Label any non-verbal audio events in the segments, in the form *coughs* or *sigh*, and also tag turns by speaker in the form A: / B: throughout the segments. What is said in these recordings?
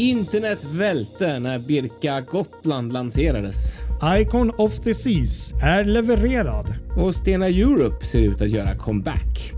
A: Internet välte när Birka Gotland lanserades.
B: Icon of the Seas är levererad.
A: Och Stena Europe ser ut att göra comeback.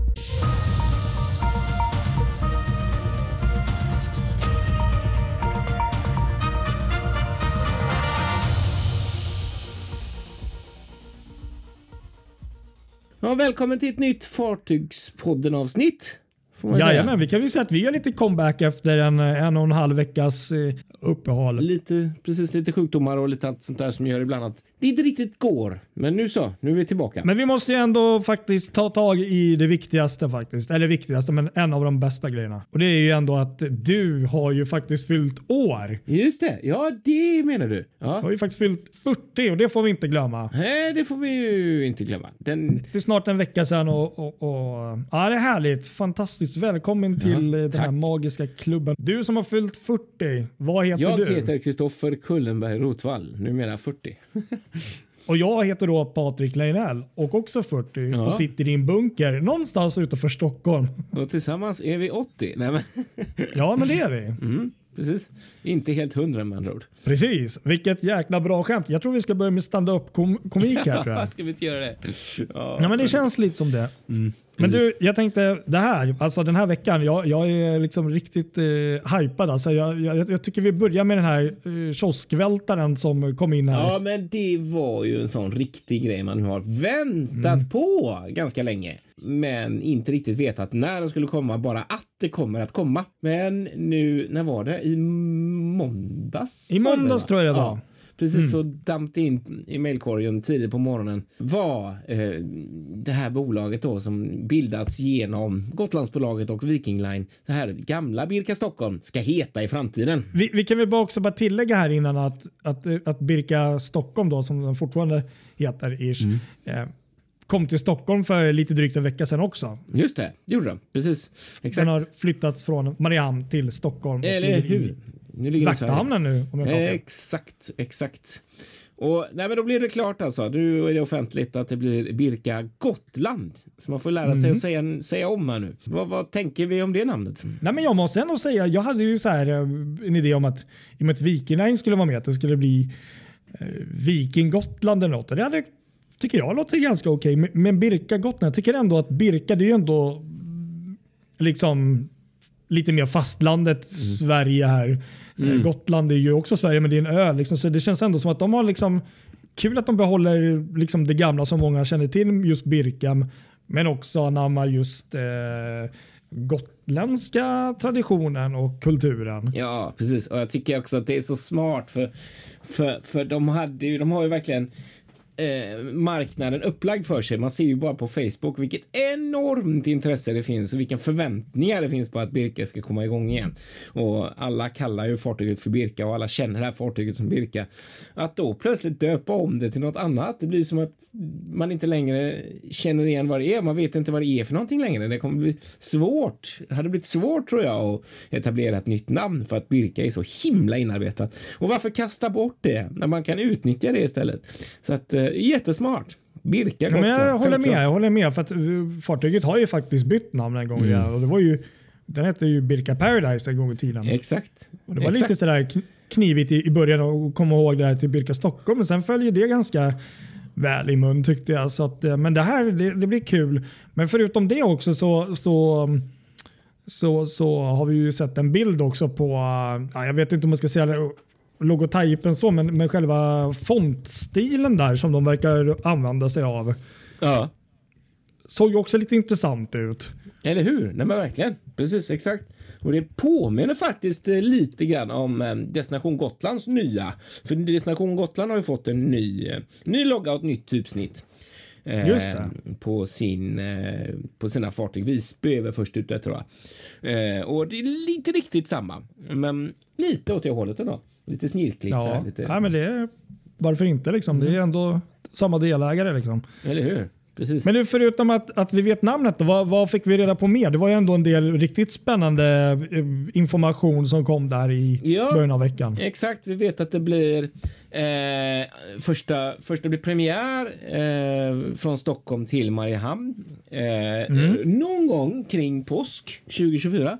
A: Ja, välkommen till ett nytt Fartygspodden avsnitt.
B: Jajamän, vi kan ju säga att vi gör lite comeback efter en, en och en halv veckas eh, uppehåll.
A: Lite, precis lite sjukdomar och lite allt sånt där som gör ibland att det inte riktigt går. Men nu så, nu är vi tillbaka.
B: Men vi måste ju ändå faktiskt ta tag i det viktigaste faktiskt. Eller viktigaste, men en av de bästa grejerna. Och det är ju ändå att du har ju faktiskt fyllt år.
A: Just det, ja det menar du. Ja.
B: Du har ju faktiskt fyllt 40 och det får vi inte glömma.
A: Nej, det får vi ju inte glömma. Den...
B: Det är snart en vecka sedan och, och, och ja, det är härligt. Fantastiskt. Välkommen till ja, den här magiska klubben. Du som har fyllt 40, vad heter
A: Jag
B: du?
A: Jag heter Kristoffer Kullenberg Rotvall, numera 40. *laughs*
B: Och jag heter då Patrik Leinell och också 40 ja. och sitter i en bunker någonstans utanför Stockholm.
A: Och tillsammans är vi 80. Nej, men
B: ja, men det är vi. *laughs*
A: Mm, precis. Inte helt hundra med andra ord.
B: Precis. Vilket jäkla bra skämt. Jag tror vi ska börja med stand-up kom komik här. Tror jag. *laughs*
A: ska vi inte göra det?
B: Ja, ja men det känns lite som det. Mm. Men du, jag tänkte det här, alltså den här veckan, jag, jag är liksom riktigt eh, hypad. Alltså jag, jag, jag, tycker vi börjar med den här eh, kioskvältaren som kom in här.
A: Ja, men det var ju en sån riktig grej man har väntat mm. på ganska länge. Men inte riktigt vetat när den skulle komma, bara att det kommer att komma. Men nu, när var det? I måndags?
B: I måndags tror jag det var. Ja
A: precis mm. så damp det in i mejlkorgen tidigt på morgonen var eh, det här bolaget då som bildats genom Gotlandsbolaget och Viking Line. Det här gamla Birka Stockholm ska heta i framtiden.
B: Vi, vi kan väl bara också bara tillägga här innan att, att, att Birka Stockholm då som den fortfarande heter ish, mm. eh, kom till Stockholm för lite drygt en vecka sedan också.
A: Just det, det gjorde de. Precis.
B: Exakt. Den har flyttats från Mariehamn till Stockholm.
A: Eller hur?
B: Nu ligger Värtahamnen nu om jag tar
A: fel. Exakt, exakt. Och nej, men då blir det klart alltså. Nu är det offentligt att det blir Birka Gotland. Så man får lära sig mm. att säga, säga om här nu. Vad, vad, tänker vi om det namnet?
B: Nej, men jag måste ändå säga, jag hade ju så här eh, en idé om att i och med att Viking skulle vara med, att det skulle bli eh, Viking Gotland eller något. Det hade, tycker jag låter ganska okej. Okay. Men Birka Gotland, jag tycker ändå att Birka, det är ju ändå liksom lite mer fastlandet mm. Sverige här. Eh, mm. Gotland är ju också Sverige men det är en ö. Liksom, så det känns ändå som att de har liksom kul att de behåller liksom det gamla som många känner till just Birkam. Men också anammar just eh, gotländska traditionen och kulturen.
A: Ja, precis. Och jag tycker också att det är så smart för, för, för de, hade ju, de har ju verkligen eh, marknaden upplagd för sig. Man ser ju bara på Facebook vilket enormt intresse det finns och vilka förväntningar det finns på att Birka ska komma igång igen. Och alla kallar ju fartyget för Birka och alla känner det här fartyget som Birka. Att då plötsligt döpa om det till något annat, det blir som att man inte längre känner igen vad det är. Man vet inte vad det är för någonting längre. Det kommer bli svårt. Det hade blivit svårt tror jag att etablera ett nytt namn för att Birka är så himla inarbetat. Och varför kasta bort det när man kan utnyttja det istället? Så att eh, jättesmart. Birka
B: ja, men Jag håller med. Jag håller med för att eh, fartyget har ju faktiskt bytt namn en gång mm. igen och det var ju den hette ju Birka Paradise en gång i tiden.
A: Exakt.
B: Och det var
A: Exakt.
B: lite sådär knivigt i, i början att komma ihåg det här till Birka Stockholm men sen följer det ganska väl i mun tyckte jag. Så att, eh, men det här det, det, blir kul. Men förutom det också så, så, så, så har vi ju sett en bild också på, ja, jag vet inte om man ska säga logotypen så, men, men själva fontstilen där som de verkar använda sig av.
A: Ja.
B: Såg ju också lite intressant ut.
A: Eller hur? Nej men verkligen. Precis, exakt. Och det påminner faktiskt eh, lite grann om eh, Destination Gotlands nya. För Destination Gotland har ju fått en ny, eh, ny logga och ett nytt typsnitt.
B: Just det.
A: På, sin, på sina fartyg. Visby är väl först ute tror jag. Och det är inte riktigt samma, men lite åt det hållet ändå. Lite snirkligt.
B: Ja,
A: så här, lite...
B: ja men det är, varför inte liksom? Mm. Det är mm. ändå samma delägare liksom.
A: Eller hur? Precis.
B: Men du, förutom att, att vi vet namnet, vad, vad fick vi reda på mer? Det var ju ändå en del riktigt spännande eh, information som kom där i ja, början av veckan.
A: Exakt, vi vet att det blir eh, första, första blir premiär eh, från Stockholm till Mariehamn. Eh, mm. Någon gång kring påsk 2024.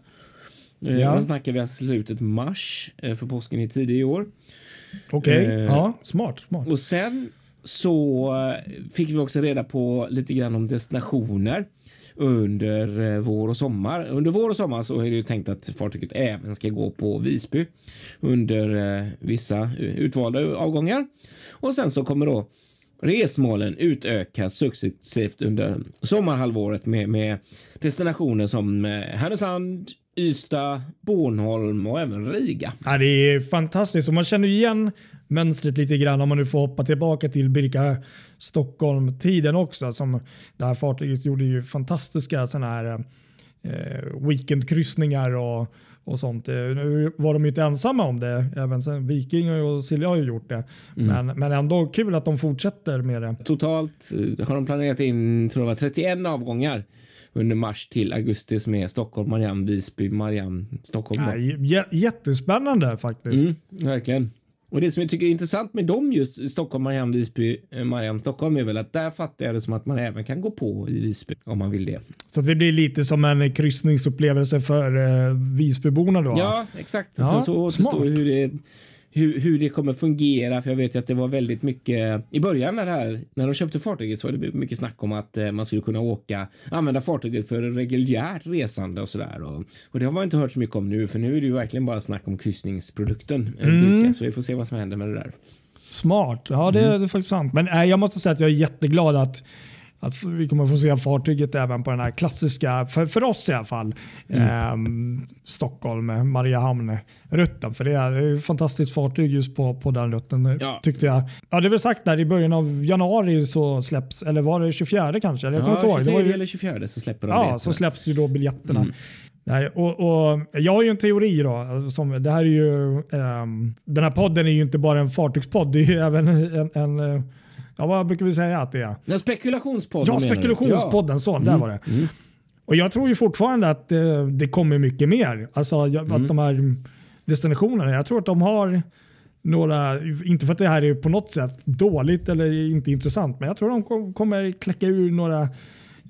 A: Eh,
B: Ja.
A: Då snackar vi alltså slutet mars, eh, för påsken är tidig i år.
B: Okej,
A: Eh,
B: ja, smart. smart.
A: Och sen så fick vi också reda på lite grann om destinationer under vår och sommar. Under vår och sommar så är det ju tänkt att fartyget även ska gå på Visby under vissa utvalda avgångar. Och sen så kommer då resmålen utökas successivt under sommarhalvåret med, med destinationer som eh, Härnösand, Ystad, Bornholm och även Riga.
B: Ja, det är fantastiskt och man känner igen mönstret lite grann om man nu får hoppa tillbaka till Birka Stockholm-tiden också. Som det här fartyget gjorde ju fantastiska sådana här eh, eh, weekendkryssningar och, och sånt. Eh, Nu var de ju inte ensamma om det. Även sen Viking och Silja har ju gjort det. Men, men ändå kul att de fortsätter med det.
A: Totalt eh, har de planerat in tror jag, var 31 avgångar under mars till augusti som är Stockholm, Marianne, Visby, Marianne, Stockholm.
B: Ja, jättespännande faktiskt.
A: Mm, verkligen. Och det som jag tycker är intressant med dem just Stockholm, Marianne, Visby, eh, Marianne, Stockholm är väl att där fattar jag det som att man även kan gå på i Visby om man vill det.
B: Så det blir lite som en kryssningsupplevelse för eh, Visbyborna då.
A: Ja, exakt.
B: Ja,
A: Sen så återstår hur det, hur, hur det kommer fungera. För jag vet ju att det var väldigt mycket i början när, det här, när de köpte fartyget så var det mycket snack om att eh, man skulle kunna åka, använda fartyget för reguljärt resande och sådär. Och, och det har man inte hört så mycket om nu, för nu är det ju verkligen bara snack om kryssningsprodukten. eh,
B: Mm.
A: Så vi får se vad som händer med det där.
B: Smart. Ja, det,
A: Mm.
B: det är faktiskt sant. Men äh, jag måste säga att jag är jätteglad att, att vi kommer få se fartyget även på den här klassiska, för, för oss i alla fall,
A: Mm.
B: ehm, Stockholm, Mariehamn-rutten. För det är, ett fantastiskt fartyg just på, på den rutten
A: Ja.
B: tyckte jag. Ja, det väl sagt där i början av januari så släpps, eller var det 24 kanske? Jag kommer inte ihåg. Det
A: 23
B: var ju,
A: eller 24 så släpper de
B: Ja, så släpps ju då biljetterna.
A: Mm.
B: Nej, och, och jag har ju en teori då. Som, det här är ju, ehm, den här podden är ju inte bara en fartygspodd. Det är ju även en, en eh, ja, vad brukar vi säga att det är?
A: Ja, spekulationspodden
B: Ja, spekulationspodden. Så, där var det.
A: Mm.
B: Och jag tror ju fortfarande att eh, det kommer mycket mer. Alltså jag,
A: Mm.
B: att de här destinationerna, jag tror att de har några, inte för att det här är på något sätt dåligt eller inte intressant, men jag tror de kom, kommer kläcka ur några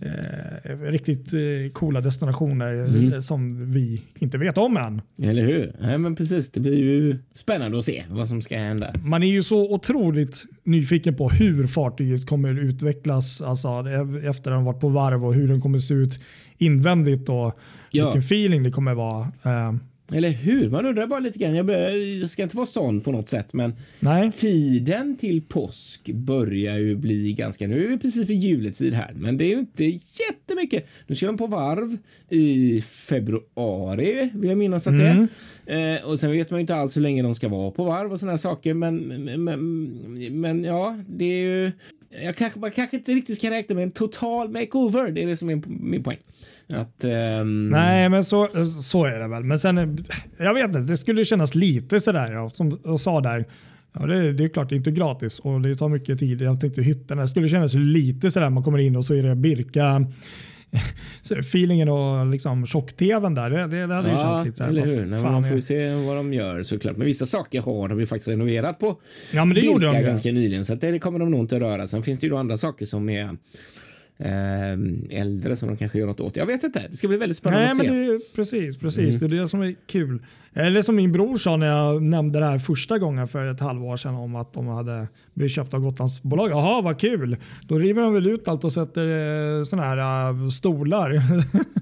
B: eh, riktigt eh, coola destinationer
A: Mm.
B: eh, som vi inte vet om än.
A: Eller hur? Nej, men precis. Det blir ju spännande att se vad som ska hända.
B: Man är ju så otroligt nyfiken på hur fartyget kommer utvecklas alltså, efter den varit på varv och hur den kommer se ut invändigt och
A: Ja.
B: vilken feeling det kommer vara. Eh,
A: Eller hur? Man undrar bara lite grann. Jag, bör, jag ska inte vara sån på något sätt, men
B: nej.
A: tiden till påsk börjar ju bli ganska... Nu är vi precis vid juletid här, men det är ju inte jättemycket. Nu ska de på varv i februari, vill jag minnas att det är. Eh, och sen vet man ju inte alls hur länge de ska vara på varv och såna här saker, men, men, men, men ja, det är ju... Jag kanske, man kanske inte riktigt ska räkna med en total makeover. Det är det som är min poäng. Att, ehm,
B: Nej, men så, så är det väl. Men sen, jag vet inte, det skulle kännas lite sådär, ja, som jag sa där. Ja, det, det är klart, det är inte gratis och det tar mycket tid. Jag tänkte hytten, det skulle kännas lite sådär, man kommer in och så är det Birka, feelingen och liksom tjock-tvn där, det, det, det hade ju känts lite såhär.
A: eller
B: vad
A: hur? Nej, man får ju se vad de gör såklart. Men vissa saker har de ju faktiskt renoverat på
B: Ja, men det gjorde de ju.
A: ganska nyligen, så att det kommer de nog inte röra. Sen finns det ju då andra saker som är ehm, äldre som de kanske gör något åt. Jag vet inte. Det ska bli väldigt spännande
B: Nej,
A: att
B: men
A: se.
B: det, är- precis, precis. Det är det som är kul. Eller som min bror sa när jag nämnde det här första gången för ett halvår sedan om att de hade blivit köpta av Gotlandsbolag. Jaha, vad kul. Då river de väl ut allt och sätter eh, såna här eh, stolar. *laughs*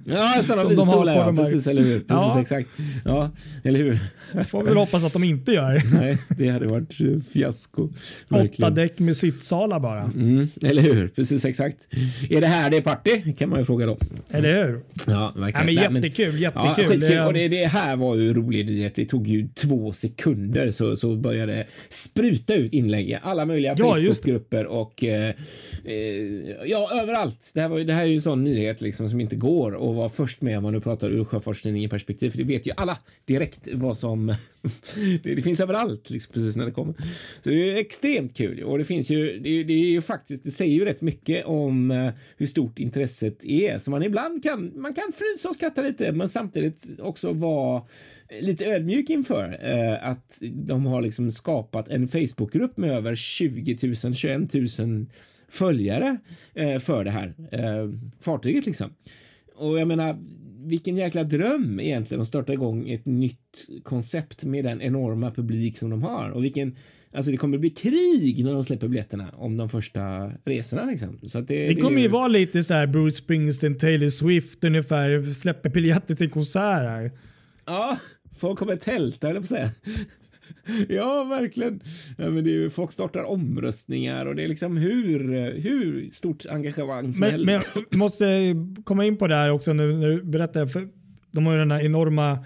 A: Ja, sådana
B: som de har
A: bilstolar, ja. Precis, eller hur? Precis,
B: Ja.
A: exakt. Ja, eller hur?
B: Får vi väl hoppas att de inte gör. *laughs*
A: Nej, det hade varit eh, fiasko.
B: Åtta däck med sittsalar bara.
A: Mm, eller hur? Precis exakt. Är det här det är party? Kan man ju fråga då.
B: Eller hur?
A: Ja,
B: Ja,
A: verkligen. Nej, men-
B: jättekul,
A: Ja,
B: jättekul.
A: skitkul.
B: Det-
A: Och det, det här var ju en nyhet. Det tog ju två sekunder så, så började spruta ut inlägg i alla möjliga
B: Ja,
A: Facebookgrupper och eh, eh, ja, överallt. Det här, var, det här är ju en sån nyhet liksom som inte går att vara först med om man nu pratar ur sjöfartstidningen perspektiv. För det vet ju alla direkt vad som *laughs* det, det finns överallt liksom, precis när det kommer. Så det är extremt kul och det finns ju. Det, det är ju faktiskt. Det säger ju rätt mycket om eh, hur stort intresset är så man ibland kan man kan frysa och skratta lite, men samtidigt också vara lite ödmjuk inför eh, att de har liksom skapat en Facebookgrupp med över 20 000, 21 000 följare eh, för det här eh, fartyget liksom. och jag menar, vilken jäkla dröm egentligen att starta igång ett nytt koncept med den enorma publik som de har och vilken Alltså det kommer bli krig när de släpper biljetterna om de första resorna. Liksom. Så det,
B: Det kommer ju vara lite så här Bruce Springsteen, Taylor Swift ungefär. Släpper biljetter till konserter.
A: Ja, folk kommer tälta eller på att säga. *laughs* Ja, verkligen. Ja, men det är folk startar omröstningar och det är liksom hur, hur stort engagemang som
B: Men,
A: helst.
B: men jag *laughs* måste komma in på det här också nu när du berättar. För de har ju den här enorma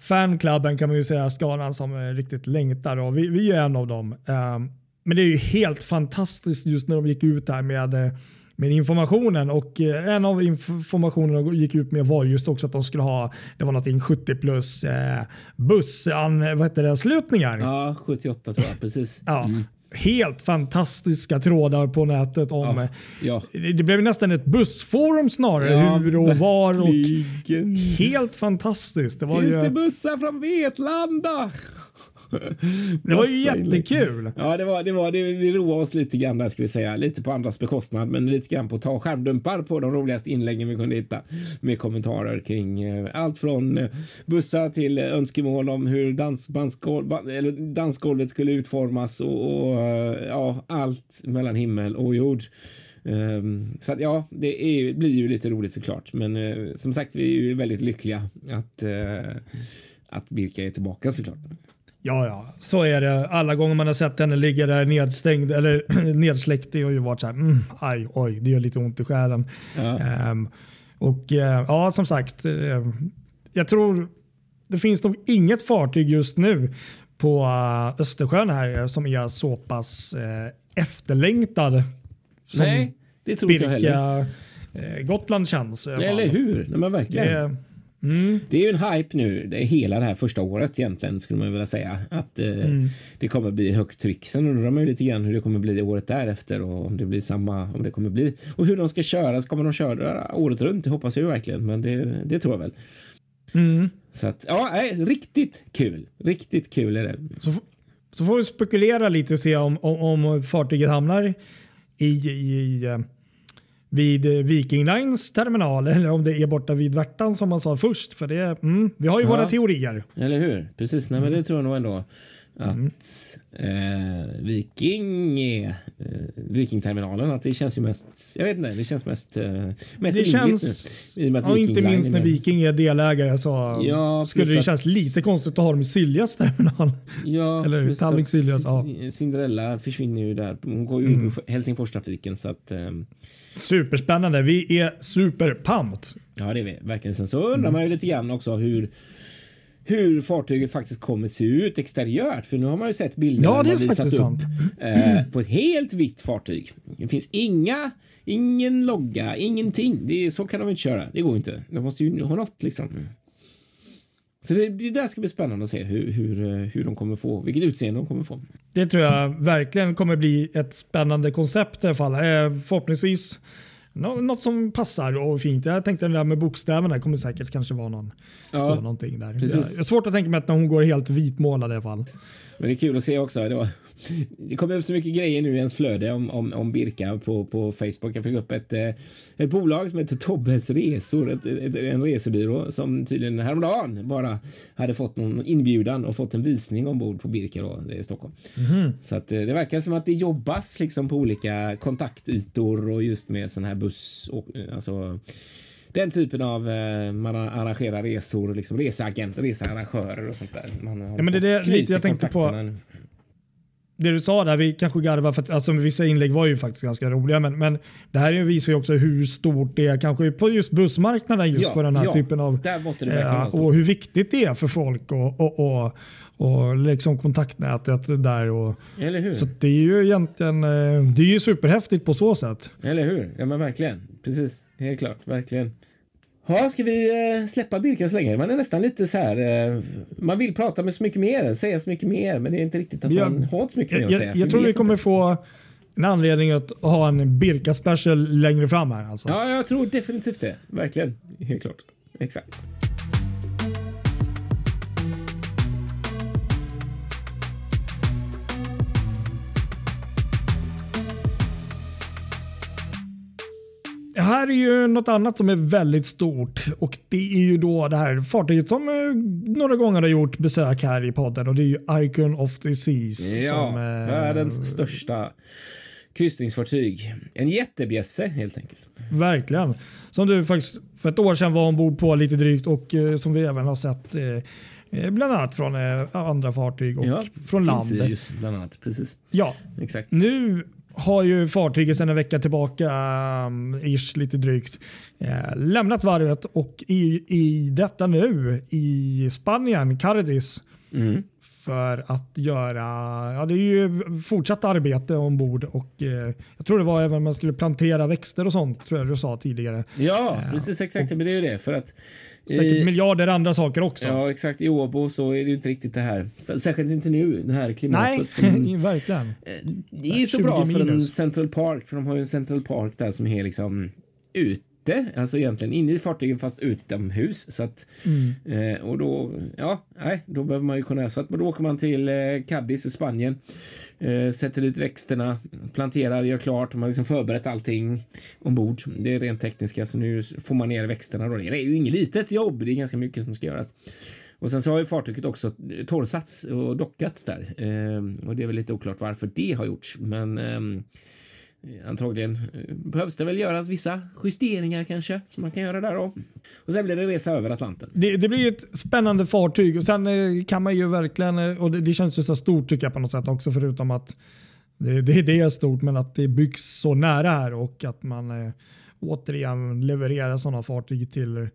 B: fanklubben kan man ju säga, skaran som är riktigt längtar och vi, vi är en av dem. Um, men det är ju helt fantastiskt just när de gick ut där med, eh, med informationen och eh, en av informationerna gick ut med var just också att de skulle ha, det var någonting 70 plus eh, bussan, vad heter det, slutningar.
A: Ja, 78 tror jag, precis.
B: Ja, Helt fantastiska trådar på nätet om
A: Ja, ja.
B: det blev nästan ett bussforum snarare.
A: Ja,
B: hur och var. Och helt fantastiskt. Det var
A: Finns
B: ju,
A: det bussar från Vetlanda? *laughs*
B: det var ju
A: inlägg.
B: jättekul.
A: Ja, det var det. Var, det vi roade oss lite grann där ska vi säga. Lite på andras bekostnad, men lite grann på att ta skärmdumpar på de roligaste inläggen vi kunde hitta med kommentarer kring eh, allt från eh, bussar till eh, önskemål om hur dansbandsgolv, ba- eller dansgolvet skulle utformas och, och ja, allt mellan himmel och jord. Ehm, så att ja, det är, blir ju lite roligt såklart. Men eh, som sagt, vi är ju väldigt lyckliga att, uh, att Birka är tillbaka såklart.
B: Ja, ja, så är det. Alla gånger man har sett henne ligga där nedstängd eller *clears throat* nedsläckt, det har ju varit så här, mm, aj, oj, det gör lite ont i själen.
A: Ja.
B: Ehm, och eh, ja, som sagt, eh, jag tror det finns nog inget fartyg just nu på uh, Östersjön här som är så pass eh, efterlängtad som
A: Nej, det tror inte jag heller.
B: Eh, Gotland känns.
A: Eller hur? Nej, men verkligen.
B: Det, mm,
A: Det är ju en hype nu, det är hela det här första året egentligen skulle man vilja säga. Att eh,
B: Mm.
A: det kommer bli högt tryck. Sen undrar man ju lite grann hur det kommer bli året därefter och om det blir samma, om det kommer bli. Och hur de ska köra, så kommer de köra året runt? Det hoppas jag ju verkligen, men det, det tror jag väl.
B: mm.
A: Så att, ja, nej, riktigt kul. Riktigt kul är det.
B: Så, så får vi spekulera lite och se om, om, om fartyget hamnar i, i, eh, vid eh, Viking Lines terminal *laughs* eller om det är borta vid Värtan som man sa först. För det, mm, vi har ju
A: Ja.
B: våra teorier.
A: Eller hur? Precis, nej men det tror jag nog ändå. Att eh, Viking är eh, Vikingterminalen, att det känns ju mest, jag vet inte, det känns mest, eh, mest
B: Det känns,
A: nu.
B: ja, inte minst
A: är
B: när. Viking är delägare så
A: Ja,
B: skulle det
A: att-
B: kännas lite konstigt att ha dem i Siljas terminal.
A: Ja, *laughs*
B: Eller Tallink Siljas, ja.
A: Cinderella försvinner ju där. Hon går ju
B: Mm.
A: Helsingforstrafiken så att ehm,
B: Superspännande. Vi är superpumped.
A: ja, det är vi verkligen. Sen så undrar man ju lite grann också hur hur fartyget faktiskt kommer se ut exteriört. För nu har man ju sett bilder
B: Ja, det är
A: visat upp
B: sant.
A: eh, på ett helt vitt fartyg. Det finns inga, ingen logga, ingenting. Det är, så kan de inte köra. Det går inte. De måste ju ha något liksom. Så det, det där ska bli spännande att se hur, hur, eh, hur de kommer få, vilket utseende de kommer få.
B: Det tror jag verkligen kommer bli ett spännande koncept i alla fall. Eh, förhoppningsvis nå- något som passar och fint. Jag tänkte det där med bokstäverna kommer säkert kanske vara någon,
A: Ja,
B: stå någonting där.
A: precis.
B: Det är svårt att tänka mig att hon går helt vitmålad i alla fall.
A: Men det är kul att se också. Det, var, det kommer upp så mycket grejer nu i ens flöde om, om, om Birka på, på Facebook. Jag fick upp ett, eh, ett bolag som heter Tobbes Resor, ett, ett, en resebyrå som tydligen häromdagen bara hade fått någon inbjudan och fått en visning ombord på Birka då, i Stockholm. Så att eh, det verkar som att det jobbas liksom på olika kontaktytor och just med sån här buss och eh, alltså den typen av eh, man arrangerar resor, liksom reseagenter, researrangörer och sånt där. Man
B: Ja, men det är lite jag tänkte på.
A: kontakterna.
B: Det du sa där, vi kanske garvar för att alltså, vissa inlägg var ju faktiskt ganska roliga. Men, men det här visar ju också hur stort det är kanske på just bussmarknaden just
A: Ja,
B: för den här
A: ja,
B: typen av eh, och hur viktigt det är för folk och, och, och, och liksom kontaktnätet där. Och,
A: Eller hur?
B: Så det är ju egentligen eh, det är ju superhäftigt på så sätt.
A: Eller hur? Ja, men verkligen. Precis. Helt klart. Verkligen. Ja, ska vi eh, släppa Birka så länge? Man är nästan lite så här. Eh, man vill prata med så mycket mer, säga så mycket mer, men det är inte riktigt att
B: Jag-
A: man har så mycket mer
B: Jag,
A: att säga.
B: jag,
A: för
B: jag tror vi kommer
A: inte.
B: få en anledning att ha en Birka special längre fram här. Alltså.
A: Ja, jag tror definitivt det. Verkligen. Helt klart. Exakt.
B: Här är ju något annat som är väldigt stort och det är ju då det här fartyget som eh, några gånger har gjort besök här i podden och det är ju Icon of the Seas.
A: Ja,
B: som, eh,
A: världens största kryssningsfartyg. En jättebjässe helt enkelt.
B: Verkligen. Som du faktiskt för ett år sedan var ombord på lite drygt och eh, som vi även har sett eh, eh bland annat från eh, andra fartyg och
A: Ja,
B: från land.
A: Bland annat. Precis.
B: Ja,
A: Exakt.
B: nu har ju fartyget sedan en vecka tillbaka, um, ish lite drygt, eh, lämnat varvet och i, i detta nu i Spanien, Cardis,
A: Mm
B: för att göra, ja det är ju fortsatt arbete ombord och eh, jag tror det var även man skulle plantera växter och sånt tror jag du sa tidigare.
A: Ja, precis exakt. Men det är ju det. För att
B: Säkert
A: i,
B: miljarder andra saker också.
A: ja, exakt. I Åbo så är det ju inte riktigt det här. Särskilt inte nu, det här klimatet.
B: Nej,
A: Som, *laughs*
B: verkligen.
A: Eh, det är så
B: 20
A: bra för en
B: minus.
A: Central Park, för de har ju en Central Park där som är liksom ute, alltså egentligen inne i fartygen fast utomhus. Så att,
B: Mm.
A: eh, och då, ja, nej, då behöver man ju kunna, så att då åker man till eh, Cadiz i Spanien, eh, sätter dit växterna, planterar, gör klart, de har liksom förberett allting ombord. Det är rent tekniska, så nu får man ner växterna då. Det är ju inget litet jobb, det är ganska mycket som ska göras. Och sen så har ju fartyget också torrsats och dockats där. Ehm, och det är väl lite oklart varför det har gjorts. Men ehm, antagligen eh, behövs det väl göras vissa justeringar kanske som man kan göra där då. Och sen blir det resa över Atlanten.
B: Det, det blir ett spännande fartyg och sen eh, kan man ju verkligen, eh, och det, det känns ju så stort tycker jag på något sätt också förutom att det, det, det är stort men att det byggs så nära här och att man eh, återigen levererar sådana fartyg till,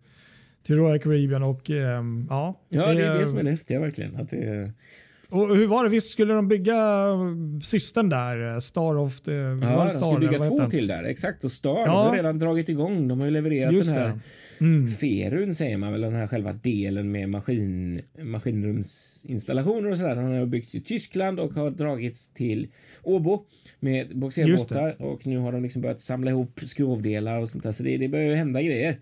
B: till Royal Caribbean och eh, ja.
A: Ja, det, är det som är det häftiga verkligen. Att det,
B: Och hur var det? Visst skulle de bygga systern där? eh, Star of the...
A: ja, de
B: eller
A: bygga två
B: den?
A: till där. Exakt. Och Star,
B: Ja.
A: de har redan dragit igång. De har ju levererat
B: Just
A: den här
B: det. Mm.
A: Ferun säger man väl, den här själva delen med maskin, maskinrumsinstallationer och sådär. Den har byggts i Tyskland och har dragits till Åbo med bogserbåtar och nu har de liksom börjat samla ihop skrovdelar och sånt där. Så det, det börjar ju hända grejer.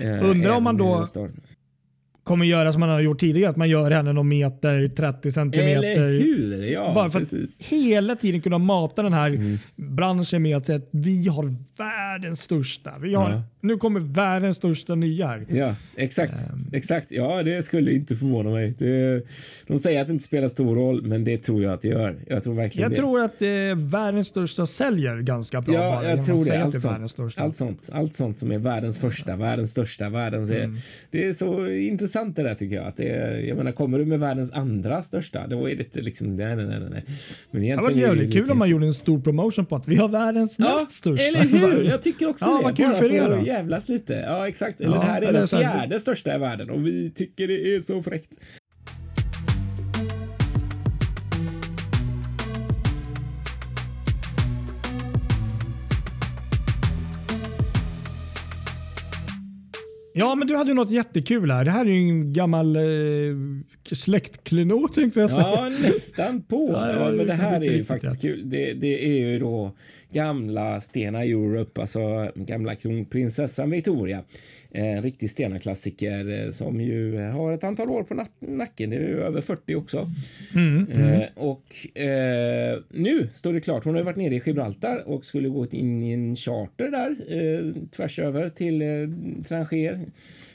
A: Eh,
B: Undrar om man då-
A: Star.
B: Kommer göra som man har gjort tidigare, att man gör henne någon meter, 30 centimeter.
A: Eller hur? Ja,
B: Bara för
A: precis.
B: att hela tiden kunna mata den här
A: Mm.
B: branschen med att säga att vi har världens största. Vi har,
A: Ja.
B: Nu kommer världens största nya här.
A: Ja, exakt.
B: Ehm.
A: Exakt. Ja, det skulle inte förvåna mig. Det, de säger att det inte spelar stor roll, men det tror jag att det gör. Jag tror verkligen
B: Jag
A: det.
B: tror att eh, världens största säljer ganska bra.
A: Ja,
B: bara
A: jag tror det. Allt sånt. allt sånt. Allt sånt som är världens första, världens största, världens...
B: Mm.
A: Det är så intressant det där tycker jag. Att det är, jag menar, kommer du med världens andra största, då är det inte liksom... Nej, nej, nej, nej. Men
B: Det var
A: egentligen är det
B: jävligt kul
A: lite-
B: om man gjorde en stor promotion på att vi har världens näst största.
A: eller hur? Jag tycker också
B: Ja,
A: det.
B: vad kul
A: Bara
B: för er
A: att
B: då.
A: jävlas lite. Ja, exakt. Eller
B: Ja,
A: det här är den fjärde största i världen och vi tycker det är så fräckt.
B: Ja, men du hade ju något jättekul här. Det här är ju en gammal eh, släktklenod tänkte jag säga.
A: Ja, nästan på.
B: Ja,
A: men det här är ju faktiskt
B: rätt.
A: kul. Det, det är ju då gamla Stena Europe, alltså gamla kronprinsessan Victoria. En riktig Stena-klassiker eh, som ju har ett antal år på nack- nacken. Det är ju över 40 också.
B: Mm,
A: Eh, och eh, nu står det klart. Hon har varit nere i Gibraltar och skulle gå in i en charter där eh, tvärs över till eh, Tanger.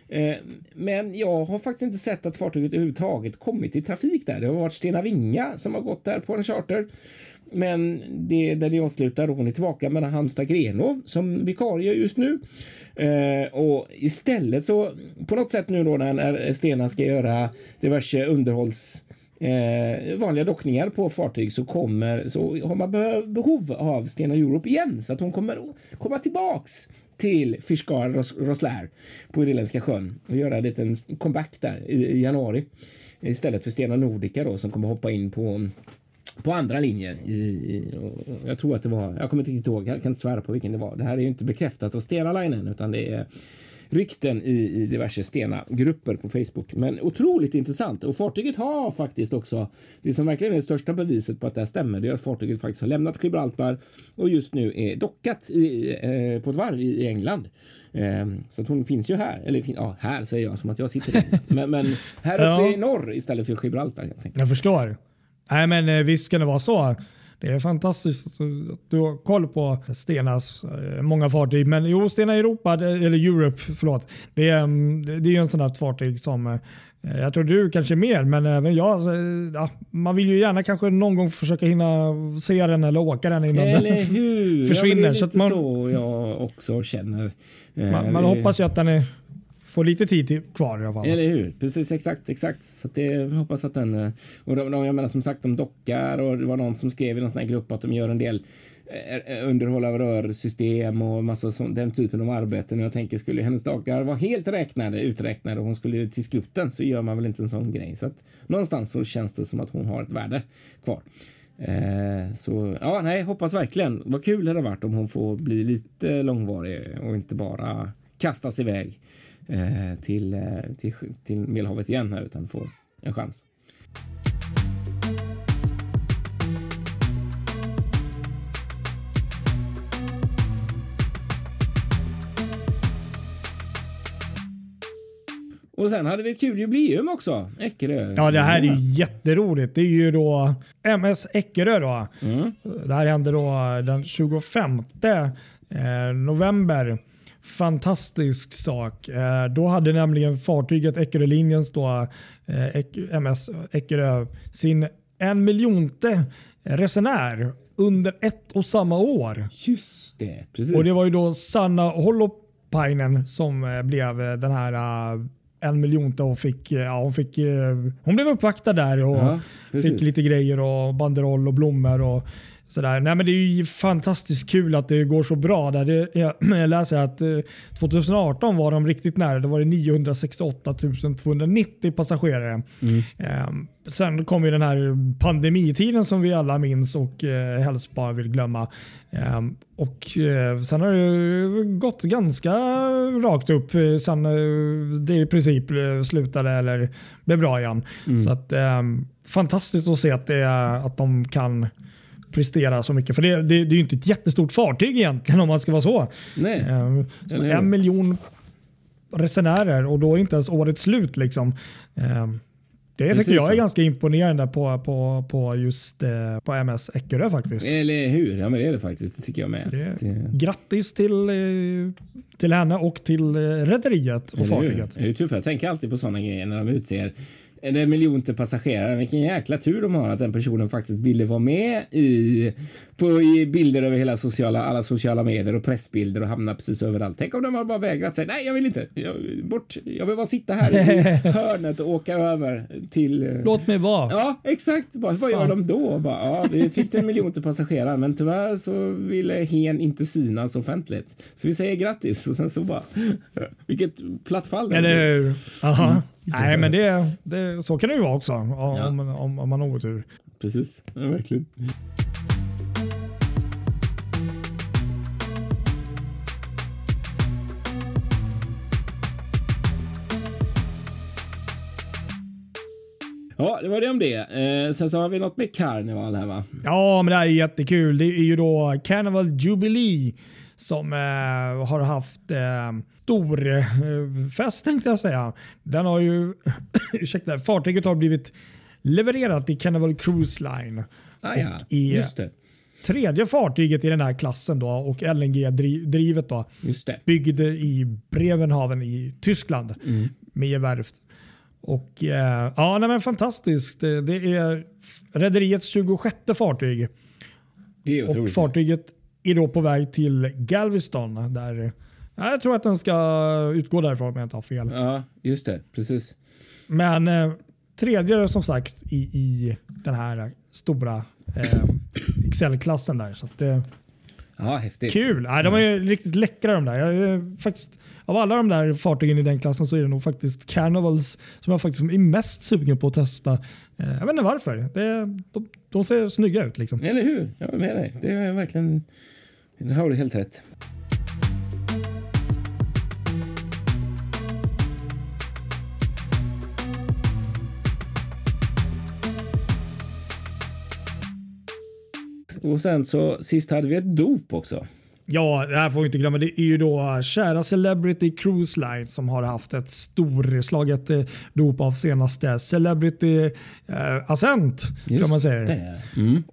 A: Eh, men jag har faktiskt inte sett att fartyget överhuvudtaget kommit i trafik där. Det har varit Stena Vinga som har gått där på en charter. Men det där det avslutar och hon är tillbaka mellan Halmstad Grenå som vikarie just nu. Eh, och istället så på något sätt nu då när, Stena ska göra diverse underhålls eh, vanliga dockningar på fartyg så kommer så har man behov av Stena Europe igen så att hon kommer komma tillbaks till Fiskar Ros på Irländska sjön och göra en liten comeback där i, i januari istället för Stena Nordica då som kommer hoppa in på på andra linjen. I, i, jag tror att det var, jag kommer inte riktigt ihåg, jag kan inte svära på vilken det var. Det här är ju inte bekräftat av Stena Line än, utan det är rykten i, i diverse Stena-grupper på Facebook. Men otroligt intressant och fartyget har faktiskt också det som verkligen är det största beviset på att det här stämmer. Det är att fartyget faktiskt har lämnat Gibraltar och just nu är dockat i, eh, på ett varv i, England. Eh, så att hon finns ju här, eller ja, här säger jag som att jag sitter där. men, men här uppe *laughs*
B: Ja.
A: i norr istället för Gibraltar. enkelt.
B: Jag förstår. Nej, men eh, visst kan det vara så. Det är fantastiskt att du har koll på Stenas eh, många fartyg. Men jo, Stena Europa, eller Europe, förlåt. Det är, mm, det är en sån där fartyg som eh, jag tror du kanske mer, men även jag. Ja, man vill ju gärna kanske någon gång försöka hinna se den eller åka den innan
A: Eller
B: den
A: hur? *laughs*
B: försvinner.
A: Ja, det är
B: så
A: lite
B: att man,
A: så jag också känner. Eh,
B: man, man hoppas ju att den är, får lite tid till, kvar i alla fall.
A: Eller hur? Precis, exakt, exakt. Så att det, hoppas att den... Eh, och de, de, jag menar som sagt, de dockar och det var någon som skrev i någon sån här grupp att de gör en del eh, eh, underhåll av rörsystem och massa sån, den typen av arbeten. Jag tänker, skulle hennes dagar vara helt räknade, uträknade och hon skulle till skroten så gör man väl inte en sån grej. Så att någonstans så känns det som att hon har ett värde kvar. Eh, så ja, nej, hoppas verkligen. Vad kul det hade varit om hon får bli lite långvarig och inte bara kastas iväg eh, till, eh, till, till Medelhavet igen här utan får en chans. Och sen hade vi ett kul jubileum också. Eckerö.
B: Ja, det här är ju jätteroligt. Det är ju då MS Eckerö. Då.
A: Mm.
B: Det här hände då den 25 eh, november. Fantastisk sak. Eh, Då hade nämligen fartyget Eckerölinjens då, eh, MS Eckerö sin en miljonte resenär under ett och samma år.
A: Just det, precis.
B: Och Det var ju då Sanna Holopainen som eh, blev den här en miljonte och fick, ja, hon, fick, hon blev uppvaktad där och
A: Ja,
B: fick lite grejer och banderoll och blommor och sådär. Nej, men det är ju fantastiskt kul att det går så bra. Där. Det, jag, *clears throat* jag läser att eh, 2018 var de riktigt nära. Det var det 968 290 passagerare. Eh, sen kom ju den här pandemitiden som vi alla minns och eh, helst bara vill glömma. Eh, och eh, Sen har det gått ganska rakt upp eh, sen eh, det i princip eh, slutade eller blev bra igen. Så att, eh, Fantastiskt att se att, det, att de kan prestera så mycket. För det, det, det är ju inte ett jättestort fartyg egentligen om man ska vara så.
A: Nej.
B: Eh, så en miljon resenärer och då är inte ens året slut. Liksom. Eh, Det
A: Precis
B: tycker jag är
A: så.
B: ganska imponerande på, på, på just eh, på MS Eckerö faktiskt.
A: Eller hur? Ja, men det är det faktiskt. Det tycker jag med.
B: Det,
A: Det-
B: Grattis till, eh, till henne och till eh, rederiet och
A: Eller hur?
B: fartyget.
A: Det är ju tufft. Jag tänker alltid på sådana grejer när de utser en miljonte passagerare. Vilken jäkla tur de har att den personen faktiskt ville vara med i, på, i bilder över hela sociala, alla sociala medier och pressbilder och hamna precis överallt. Tänk om de har bara vägrat säga nej, jag vill inte. Jag, bort. Jag vill bara sitta här i *laughs* hörnet och åka över till... eh,
B: Låt mig vara.
A: Ja, exakt. Bara, vad gör de då? Bara, ja, vi fick en miljon till passagerare, men tyvärr så ville hen inte synas offentligt. Så vi säger grattis och sen så bara... *laughs* Vilket platt fall.
B: Eller hur? Aha. Nej, men det, det, så kan det ju vara också om,
A: Ja.
B: om, om, man har otur.
A: Precis, ja, verkligen. Ja, det var det om det. Eh, sen så har vi något med karneval här va?
B: Ja, men det här är jättekul. Det är ju då Carnival Jubilee som eh, har haft eh, stor eh, fest tänkte jag säga. Den har ju, *coughs* ursäkta, fartyget har blivit levererat till Carnival Cruise Line.
A: Ah, ja,
B: Och i-
A: just det.
B: Tredje fartyget i den här klassen då och LNG-drivet då
A: Just det.
B: byggd i Brevenhaven i Tyskland med Werft. Och eh, ja, nej, men fantastiskt. Det, är rederiets 26 fartyg
A: Det är
B: och
A: otroligt.
B: fartyget är då på väg till Galveston. Där, ja, jag tror att den ska utgå därifrån om jag inte har fel.
A: Ja, just det. Precis.
B: Men eh, tredje som sagt i, i den här stora eh, Excel-klassen där. Så att, eh,
A: Ja, häftigt.
B: Kul! Nej, de är riktigt läckra de där. Jag, är faktiskt, av alla de där fartygen i den klassen så är det nog faktiskt Carnivals som jag faktiskt är mest sugen på att testa. Eh, Jag vet inte varför. Det, de, de ser snygga ut. Liksom.
A: Eller hur? Jag är med dig. Det är verkligen... Det har du helt rätt. Och sen så sist hade vi ett dop också.
B: Ja, det här får vi inte glömma. Det är ju då kära Celebrity Cruise Line som har haft ett storslaget eh, dop av senaste Celebrity eh, Ascent. Kan man säga.
A: det. Mm.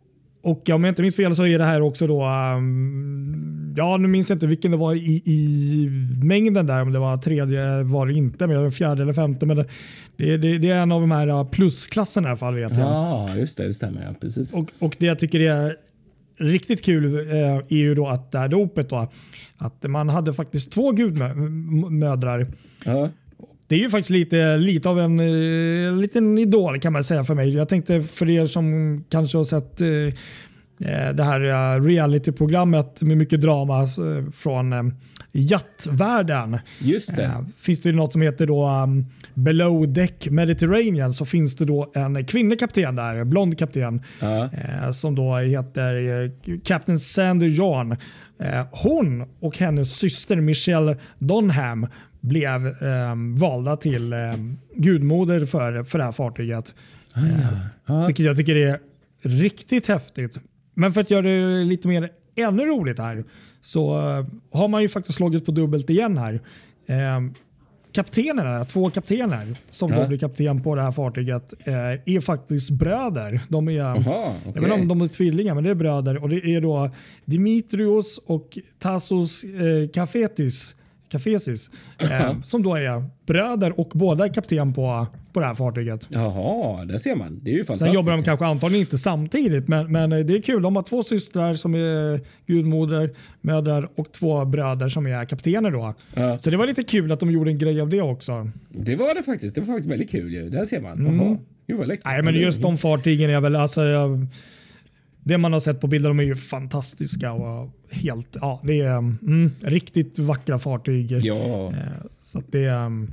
B: Och om jag inte minns fel så är det här också då, um, ja nu minns jag inte vilken det var i, i mängden där, om det var tredje var det inte, men fjärde eller femte. Men det, det, det är en av de här plusklasserna i alla fall vet jag.
A: Ja, just det, det stämmer ja, precis.
B: Och, och det jag tycker är riktigt kul eh, är ju då att det här dopet då, att man hade faktiskt två gudmödrar.
A: Ja.
B: Det är ju faktiskt lite, lite av en uh, liten idol kan man säga för mig. Jag tänkte för er som kanske har sett uh, det här uh, realityprogrammet med mycket drama uh, från uh, jattvärlden.
A: Just det.
B: finns det något som heter då um, Below Deck Mediterranean så finns det då en kvinnlig kapten där, blond kapten
A: Ja.
B: som då heter Captain Sandy John. hon och hennes syster Michelle Donham blev eh, valda till eh, gudmoder för, för det här fartyget.
A: Ah, ja. Ja.
B: Vilket jag tycker är riktigt häftigt. Men för att göra det lite mer ännu roligt här så eh, har man ju faktiskt slagit på dubbelt igen här. Eh, kaptenerna, två kaptener som
A: Ja.
B: då blir kapten på det här fartyget eh, är faktiskt bröder. De är,
A: Jaha,
B: jag vet inte om de är tvillingar, men det är bröder. Och det är då Dimitrios och Tassos eh, Kafetis, Kafesis eh, som då är bröder och båda är kapten på, på det här fartyget.
A: Jaha, där ser man. Det är ju fantastiskt.
B: Sen jobbar de kanske antagligen inte samtidigt, men, men det är kul. De har två systrar som är gudmoder, mödrar och två bröder som är kaptener. Då.
A: Ja.
B: Så det var lite kul att de gjorde en grej av det också.
A: Det var det faktiskt. Det var faktiskt väldigt kul ju. Där ser man. Jaha. Gud vad läckert.
B: Mm. Nej, men just de fartygen är väl alltså, jag, det man har sett på bilder, de är ju fantastiska och helt, ja, det är mm, riktigt vackra fartyg.
A: Ja.
B: Eh, Så det um,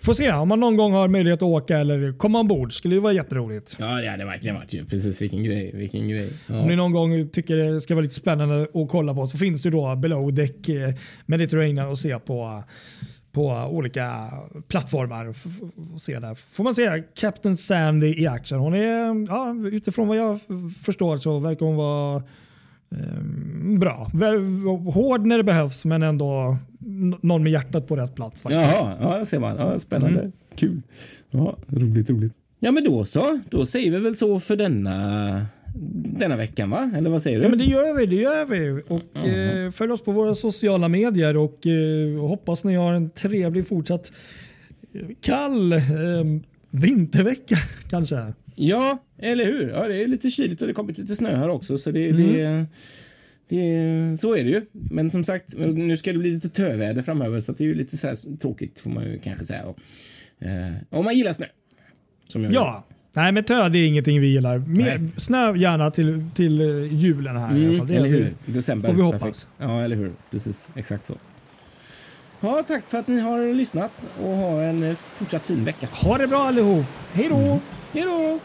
B: Får se om man någon gång har möjlighet att åka eller komma ombord. Skulle ju vara jätteroligt.
A: Ja, det hade verkligen varit ju. Precis, vilken grej. Vilken grej.
B: Om ni
A: Ja.
B: någon gång tycker det ska vara lite spännande att kolla på så finns det ju då Below Deck eh, Mediterranean att se på, på olika plattformar. Se där. Får man se Captain Sandy i action. Hon är, ja, utifrån vad jag förstår så verkar hon vara eh, bra. Hård när det behövs men ändå någon med hjärtat på rätt plats. Faktiskt.
A: Jaha, ja, där ser man. Ja, spännande.
B: Mm.
A: Kul. Ja, roligt, roligt. Ja, men då så. Då säger vi väl så för denna, denna veckan, va? Eller vad säger du?
B: Ja, men det gör vi. Det gör vi. Och, eh, följ oss på våra sociala medier och eh, hoppas ni har en trevlig fortsatt eh, kall eh, vintervecka *laughs* kanske.
A: Ja, eller hur? Ja, det är lite kyligt och det har kommit lite snö här också. Så det,
B: Mm.
A: det, det, så är det ju. Men som sagt, nu ska det bli lite töväder framöver så det är ju lite så tråkigt får man ju kanske säga. Och, eh, om man gillar snö.
B: Ja. Nej, men tö det är ingenting vi gillar. Mer,
A: Nej.
B: snö gärna till, till eh, julen här. i alla
A: Mm,
B: fall. Det
A: eller hur?
B: det.
A: December.
B: får vi
A: perfekt.
B: hoppas.
A: Ja, eller hur? Precis. Exakt så. Ja, tack för att ni har lyssnat och ha en eh, fortsatt fin vecka.
B: Ha det bra allihop. Hej då!
A: Hej då!